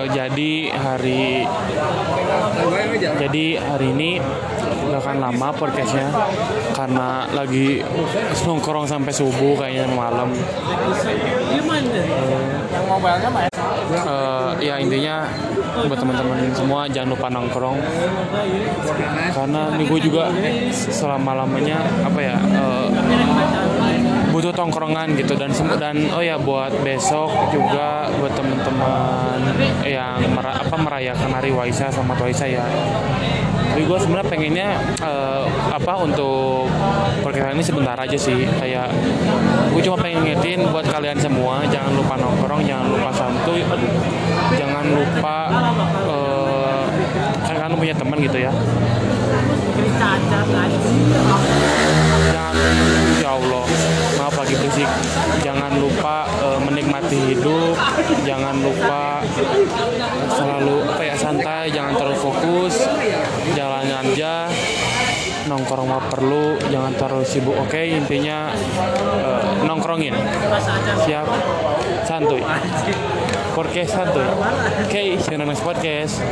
Eh, jadi hari jadi hari ini nggak akan lama podcastnya karena lagi nongkrong sampai subuh kayaknya malam. Eh, ya intinya buat teman-teman semua jangan lupa nongkrong karena nih gue juga selama lamanya apa ya butuh tongkrongan gitu. Dan dan oh ya buat besok juga buat teman-teman yang mera- apa merayakan hari Waisak sama Waisak ya. Tapi gue sebenarnya pengennya eh, apa untuk perkiraan ini sebentar aja sih. Kayak gue cuma pengen ngingetin buat kalian semua jangan lupa nongkrong jangan lupa santuy jangan lupa kan kalian punya teman gitu ya. Jangan ya Allah jangan lupa eh, menikmati hidup jangan lupa selalu apa ya santai jangan terlalu fokus jalan aja nongkrong mah perlu jangan terlalu sibuk. Oke intinya eh, nongkrongin. Siap? Santuy. Podcast santuy. Oke you next podcast